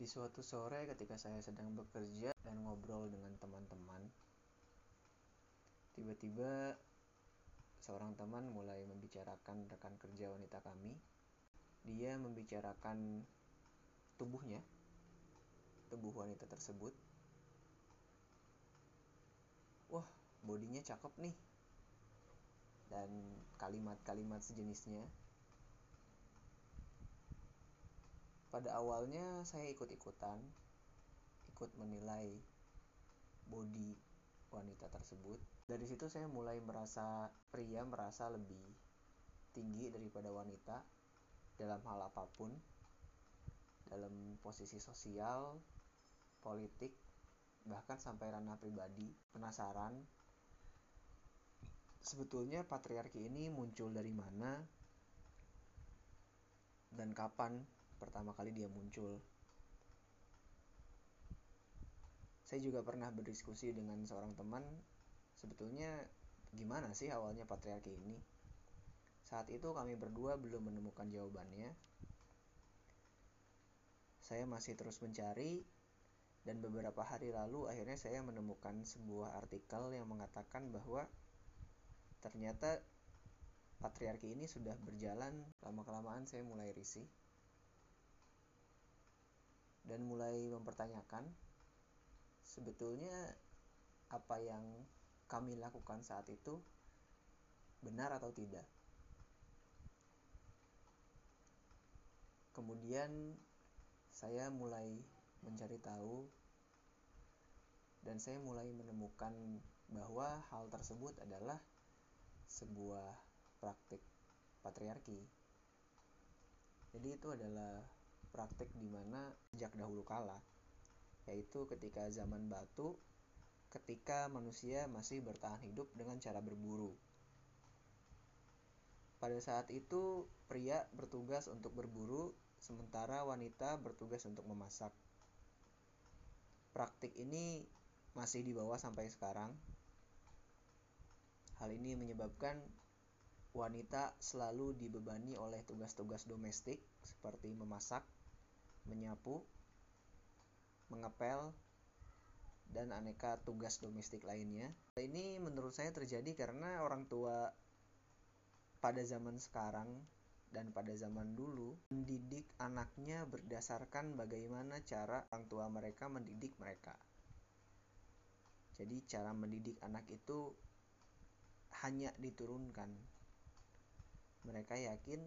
Di suatu sore ketika saya sedang bekerja dan ngobrol dengan teman-teman, tiba-tiba seorang teman mulai membicarakan rekan kerja wanita kami. Dia membicarakan tubuhnya, tubuh wanita tersebut. Wah, bodinya cakep nih. Dan kalimat-kalimat sejenisnya pada awalnya saya ikut-ikutan ikut menilai body wanita tersebut. Dari situ saya mulai merasa pria merasa lebih tinggi daripada wanita dalam hal apa pun dalam posisi sosial politik bahkan sampai ranah pribadi. Penasaran sebetulnya patriarki ini muncul dari mana dan kapan pertama kali dia muncul. Saya juga pernah berdiskusi dengan seorang teman, sebetulnya gimana sih awalnya patriarki ini? Saat itu kami berdua belum menemukan jawabannya. Saya masih terus mencari dan beberapa hari lalu akhirnya saya menemukan sebuah artikel yang mengatakan bahwa ternyata patriarki ini sudah berjalan lama-kelamaan saya mulai risih dan mulai mempertanyakan sebetulnya apa yang kami lakukan saat itu benar atau tidak. Kemudian saya mulai mencari tahu dan saya mulai menemukan bahwa hal tersebut adalah sebuah praktik patriarki. Jadi itu adalah praktik di mana sejak dahulu kala, yaitu ketika zaman batu, ketika manusia masih bertahan hidup dengan cara berburu. Pada saat itu, pria bertugas untuk berburu, sementara wanita bertugas untuk memasak. Praktik ini masih dibawa sampai sekarang. Hal ini menyebabkan wanita selalu dibebani oleh tugas-tugas domestik seperti memasak, menyapu, mengepel, dan aneka tugas domestik lainnya. Ini menurut saya terjadi karena orang tua pada zaman sekarang dan pada zaman dulu mendidik anaknya berdasarkan bagaimana cara orang tua mereka mendidik mereka. Jadi cara mendidik anak itu hanya diturunkan. Mereka yakin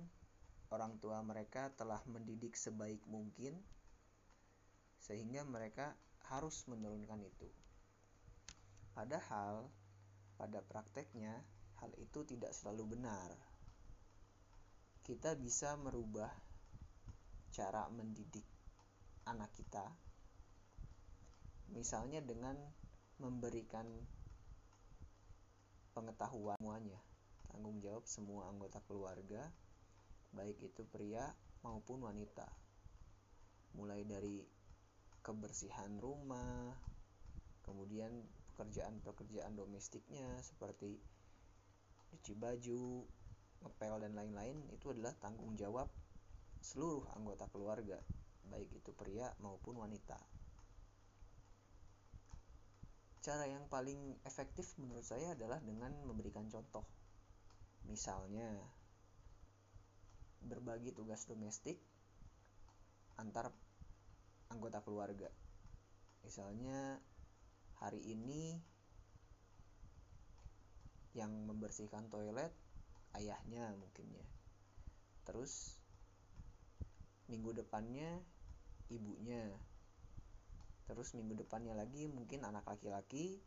orang tua mereka telah mendidik sebaik mungkin, sehingga mereka harus menurunkan itu. Padahal, pada prakteknya, hal itu tidak selalu benar. Kita bisa merubah cara mendidik anak kita, misalnya dengan memberikan pengetahuan semuanya, tanggung jawab semua anggota keluarga baik itu pria maupun wanita. Mulai dari kebersihan rumah, kemudian pekerjaan-pekerjaan domestiknya seperti cuci baju, ngepel dan lain-lain itu adalah tanggung jawab seluruh anggota keluarga, baik itu pria maupun wanita. Cara yang paling efektif menurut saya adalah dengan memberikan contoh. Misalnya, berbagi tugas domestik antar anggota keluarga. Misalnya hari ini yang membersihkan toilet ayahnya mungkin ya. Terus minggu depannya ibunya. Terus minggu depannya lagi mungkin anak laki-laki,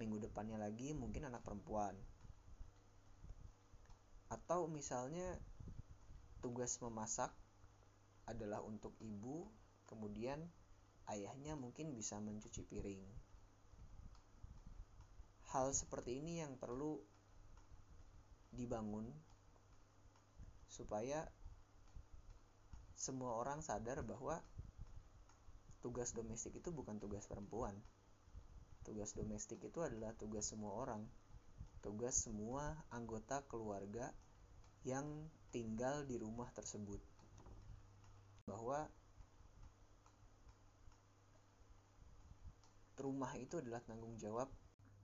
minggu depannya lagi mungkin anak perempuan. Atau misalnya tugas memasak adalah untuk ibu, kemudian ayahnya mungkin bisa mencuci piring. Hal seperti ini yang perlu dibangun supaya semua orang sadar bahwa tugas domestik itu bukan tugas perempuan. Tugas domestik itu adalah tugas semua orang, tugas semua anggota keluarga yang tinggal di rumah tersebut. Bahwa rumah itu adalah tanggung jawab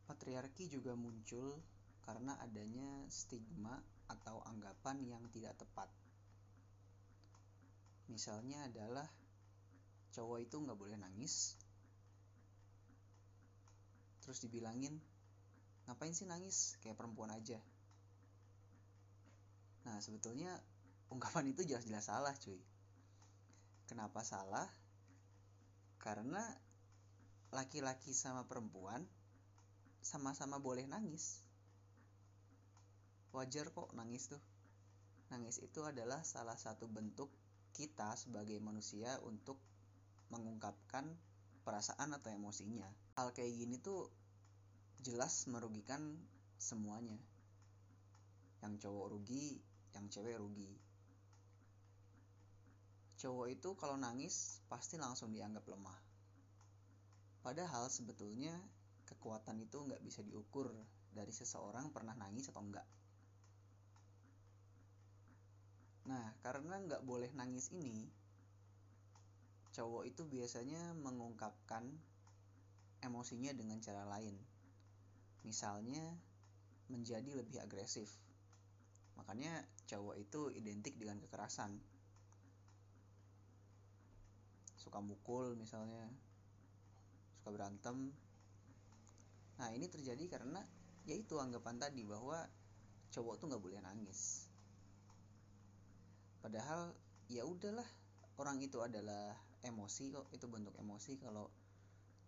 patriarki juga muncul karena adanya stigma atau anggapan yang tidak tepat. Misalnya adalah cowok itu nggak boleh nangis. Terus dibilangin ngapain sih nangis? Kayak perempuan aja nah sebetulnya ungkapan itu jelas-jelas salah cuy. Kenapa salah? Karena laki-laki sama perempuan sama-sama boleh nangis. Wajar kok nangis tuh. Nangis itu adalah salah satu bentuk kita sebagai manusia untuk mengungkapkan perasaan atau emosinya. Hal kayak gini tuh jelas merugikan semuanya. Yang cowok rugi yang cewek rugi cowok itu kalau nangis pasti langsung dianggap lemah padahal sebetulnya kekuatan itu nggak bisa diukur dari seseorang pernah nangis atau enggak nah karena nggak boleh nangis ini cowok itu biasanya mengungkapkan emosinya dengan cara lain. Misalnya menjadi lebih agresif. Makanya cowok itu identik dengan kekerasan. Suka mukul misalnya, suka berantem. Nah ini terjadi karena yaitu anggapan tadi bahwa cowok tuh nggak boleh nangis. Padahal ya udahlah orang itu adalah emosi kok itu bentuk emosi kalau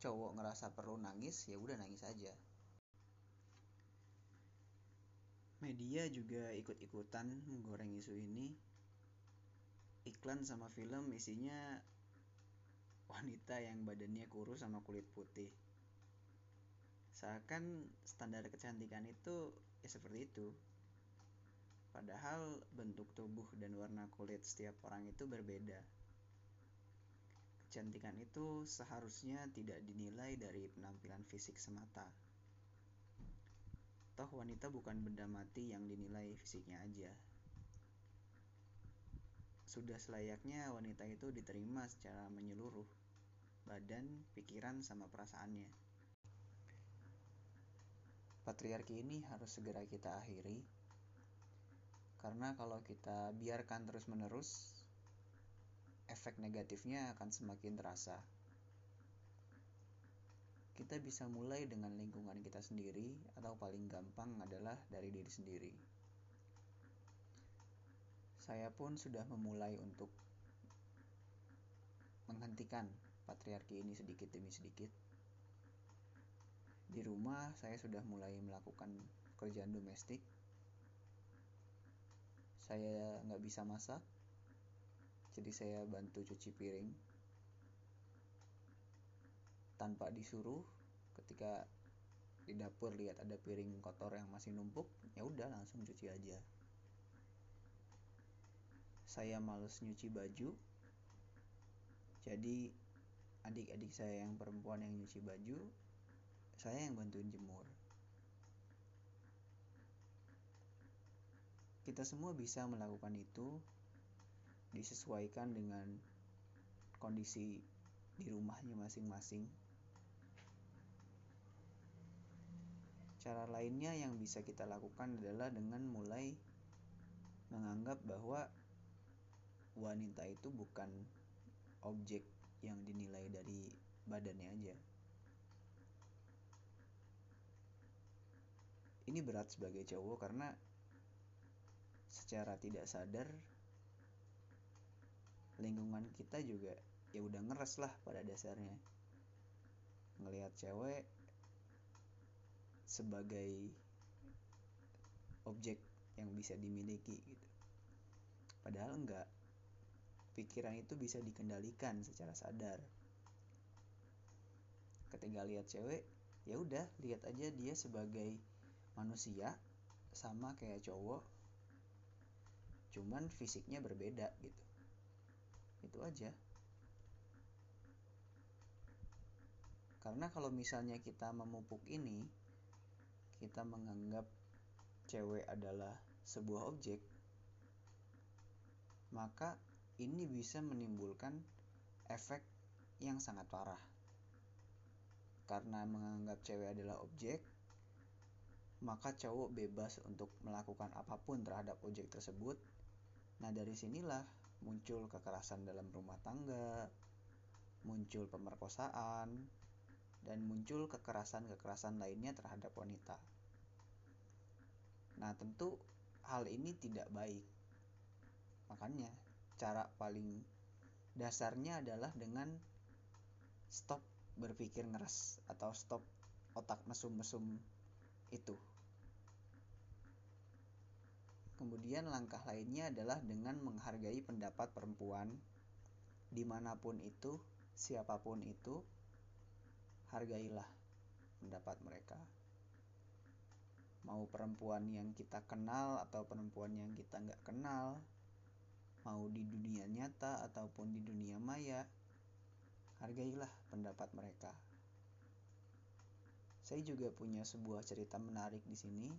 cowok ngerasa perlu nangis ya udah nangis aja media juga ikut-ikutan menggoreng isu ini. Iklan sama film isinya wanita yang badannya kurus sama kulit putih. Seakan standar kecantikan itu ya seperti itu. Padahal bentuk tubuh dan warna kulit setiap orang itu berbeda. Kecantikan itu seharusnya tidak dinilai dari penampilan fisik semata. Toh wanita bukan benda mati yang dinilai fisiknya aja. Sudah selayaknya wanita itu diterima secara menyeluruh, badan, pikiran, sama perasaannya. Patriarki ini harus segera kita akhiri, karena kalau kita biarkan terus-menerus, efek negatifnya akan semakin terasa. Kita bisa mulai dengan lingkungan kita sendiri, atau paling gampang adalah dari diri sendiri. Saya pun sudah memulai untuk menghentikan patriarki ini sedikit demi sedikit. Di rumah, saya sudah mulai melakukan pekerjaan domestik. Saya nggak bisa masak, jadi saya bantu cuci piring tanpa disuruh ketika di dapur lihat ada piring kotor yang masih numpuk ya udah langsung cuci aja saya males nyuci baju jadi adik-adik saya yang perempuan yang nyuci baju saya yang bantuin jemur kita semua bisa melakukan itu disesuaikan dengan kondisi di rumahnya masing-masing. Cara lainnya yang bisa kita lakukan adalah dengan mulai menganggap bahwa wanita itu bukan objek yang dinilai dari badannya aja. Ini berat sebagai cowok karena secara tidak sadar lingkungan kita juga ya udah ngeres lah pada dasarnya ngelihat cewek sebagai objek yang bisa dimiliki gitu. Padahal enggak. Pikiran itu bisa dikendalikan secara sadar. Ketika lihat cewek ya udah lihat aja dia sebagai manusia sama kayak cowok. Cuman fisiknya berbeda gitu. Itu aja. Karena kalau misalnya kita memupuk ini kita menganggap cewek adalah sebuah objek maka ini bisa menimbulkan efek yang sangat parah karena menganggap cewek adalah objek, maka cowok bebas untuk melakukan apa pun terhadap objek tersebut. Nah, dari sinilah muncul kekerasan dalam rumah tangga, muncul pemerkosaan, dan muncul kekerasan-kekerasan lainnya terhadap wanita. Nah, tentu hal ini tidak baik. Makanya, cara paling dasarnya adalah dengan stop berpikir ngeres atau stop otak mesum-mesum itu. Kemudian langkah lainnya adalah dengan menghargai pendapat perempuan di mana pun itu, siapa pun itu, hargailah pendapat mereka. Mau perempuan yang kita kenal atau perempuan yang kita nggak kenal, mau di dunia nyata ataupun di dunia maya, hargailah pendapat mereka. Saya juga punya sebuah cerita menarik di sini.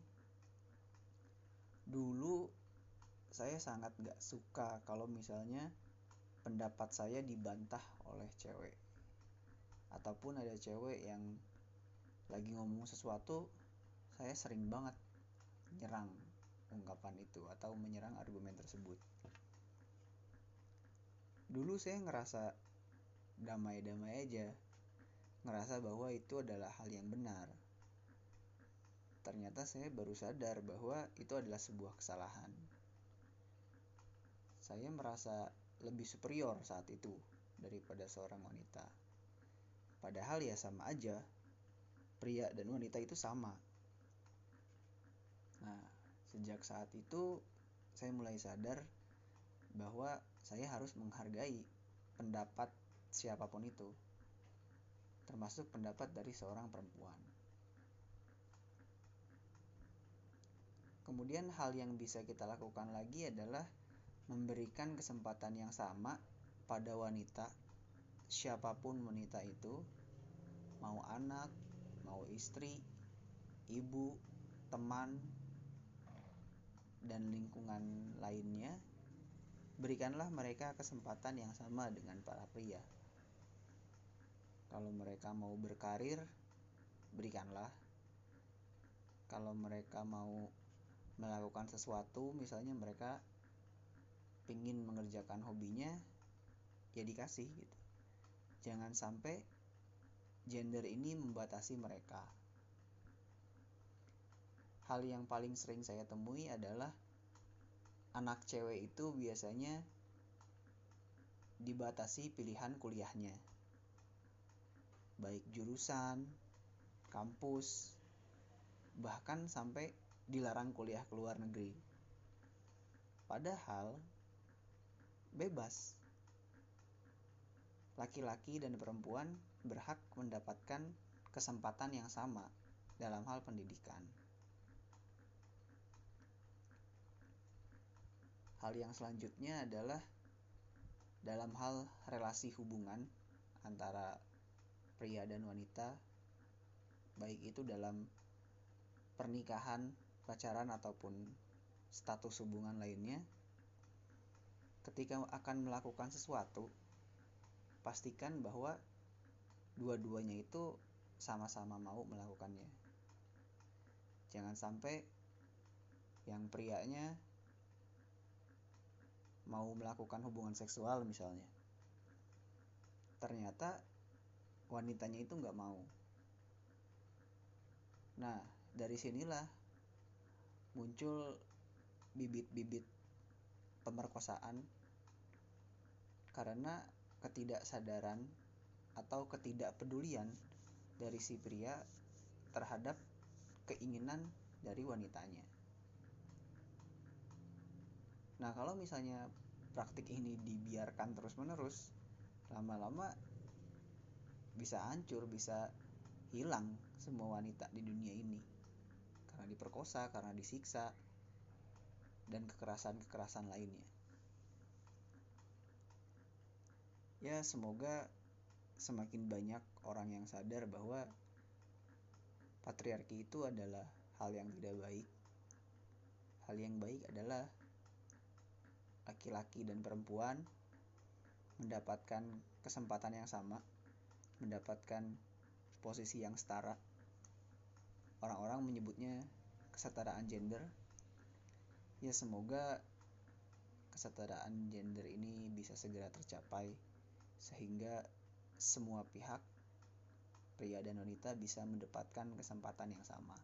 Dulu saya sangat gak suka kalau misalnya pendapat saya dibantah oleh cewek. Ataupun ada cewek yang lagi ngomong sesuatu, saya sering banget menyerang ungkapan itu atau menyerang argumen tersebut. Dulu saya ngerasa damai-damai aja ngerasa bahwa itu adalah hal yang benar. Ternyata saya baru sadar bahwa itu adalah sebuah kesalahan. Saya merasa lebih superior saat itu daripada seorang wanita padahal ya sama aja pria dan wanita itu sama nah sejak saat itu saya mulai sadar bahwa saya harus menghargai pendapat siapa pun itu, termasuk pendapat dari seorang perempuan. Kemudian, hal yang bisa kita lakukan lagi adalah memberikan kesempatan yang sama pada wanita, siapa pun wanita itu, mau anak, mau istri, ibu, teman, dan lingkungan lainnya. Berikanlah mereka kesempatan yang sama dengan para pria. Kalau mereka mau berkarir, berikanlah. Kalau mereka mau melakukan sesuatu, misalnya mereka ingin mengerjakan hobinya, ya dikasih gitu. Jangan sampai gender ini membatasi mereka. Hal yang paling sering saya temui adalah anak cewek itu biasanya dibatasi pilihan kuliahnya baik jurusan, kampus, bahkan sampai dilarang kuliah ke luar negeri. Padahal bebas. Laki-laki dan perempuan berhak mendapatkan kesempatan yang sama dalam hal pendidikan. Hal yang selanjutnya adalah dalam hal relasi hubungan antara pria dan wanita baik itu dalam pernikahan, pacaran ataupun status hubungan lainnya ketika akan melakukan sesuatu pastikan bahwa dua-duanya itu sama-sama mau melakukannya. Jangan sampai yang prianya mau melakukan hubungan seksual misalnya. Ternyata wanitanya itu nggak mau. Nah, dari sinilah muncul bibit-bibit pemerkosaan. Karena ketidaksadaran atau ketidakpedulian dari si pria terhadap keinginan dari wanitanya. Nah, kalau misalnya praktik ini dibiarkan terus-menerus, lama-lama bisa hancur bisa hilang semua wanita di dunia ini karena diperkosa karena disiksa dan kekerasan-kekerasan lainnya ya semoga semakin banyak orang yang sadar bahwa patriarki itu adalah hal yang tidak baik hal yang baik adalah laki-laki dan perempuan mendapatkan kesempatan yang sama mendapatkan posisi yang setara. Orang-orang menyebutnya kesetaraan gender. Ya semoga kesetaraan gender ini bisa segera tercapai sehingga semua pihak pria dan wanita bisa mendapatkan kesempatan yang sama.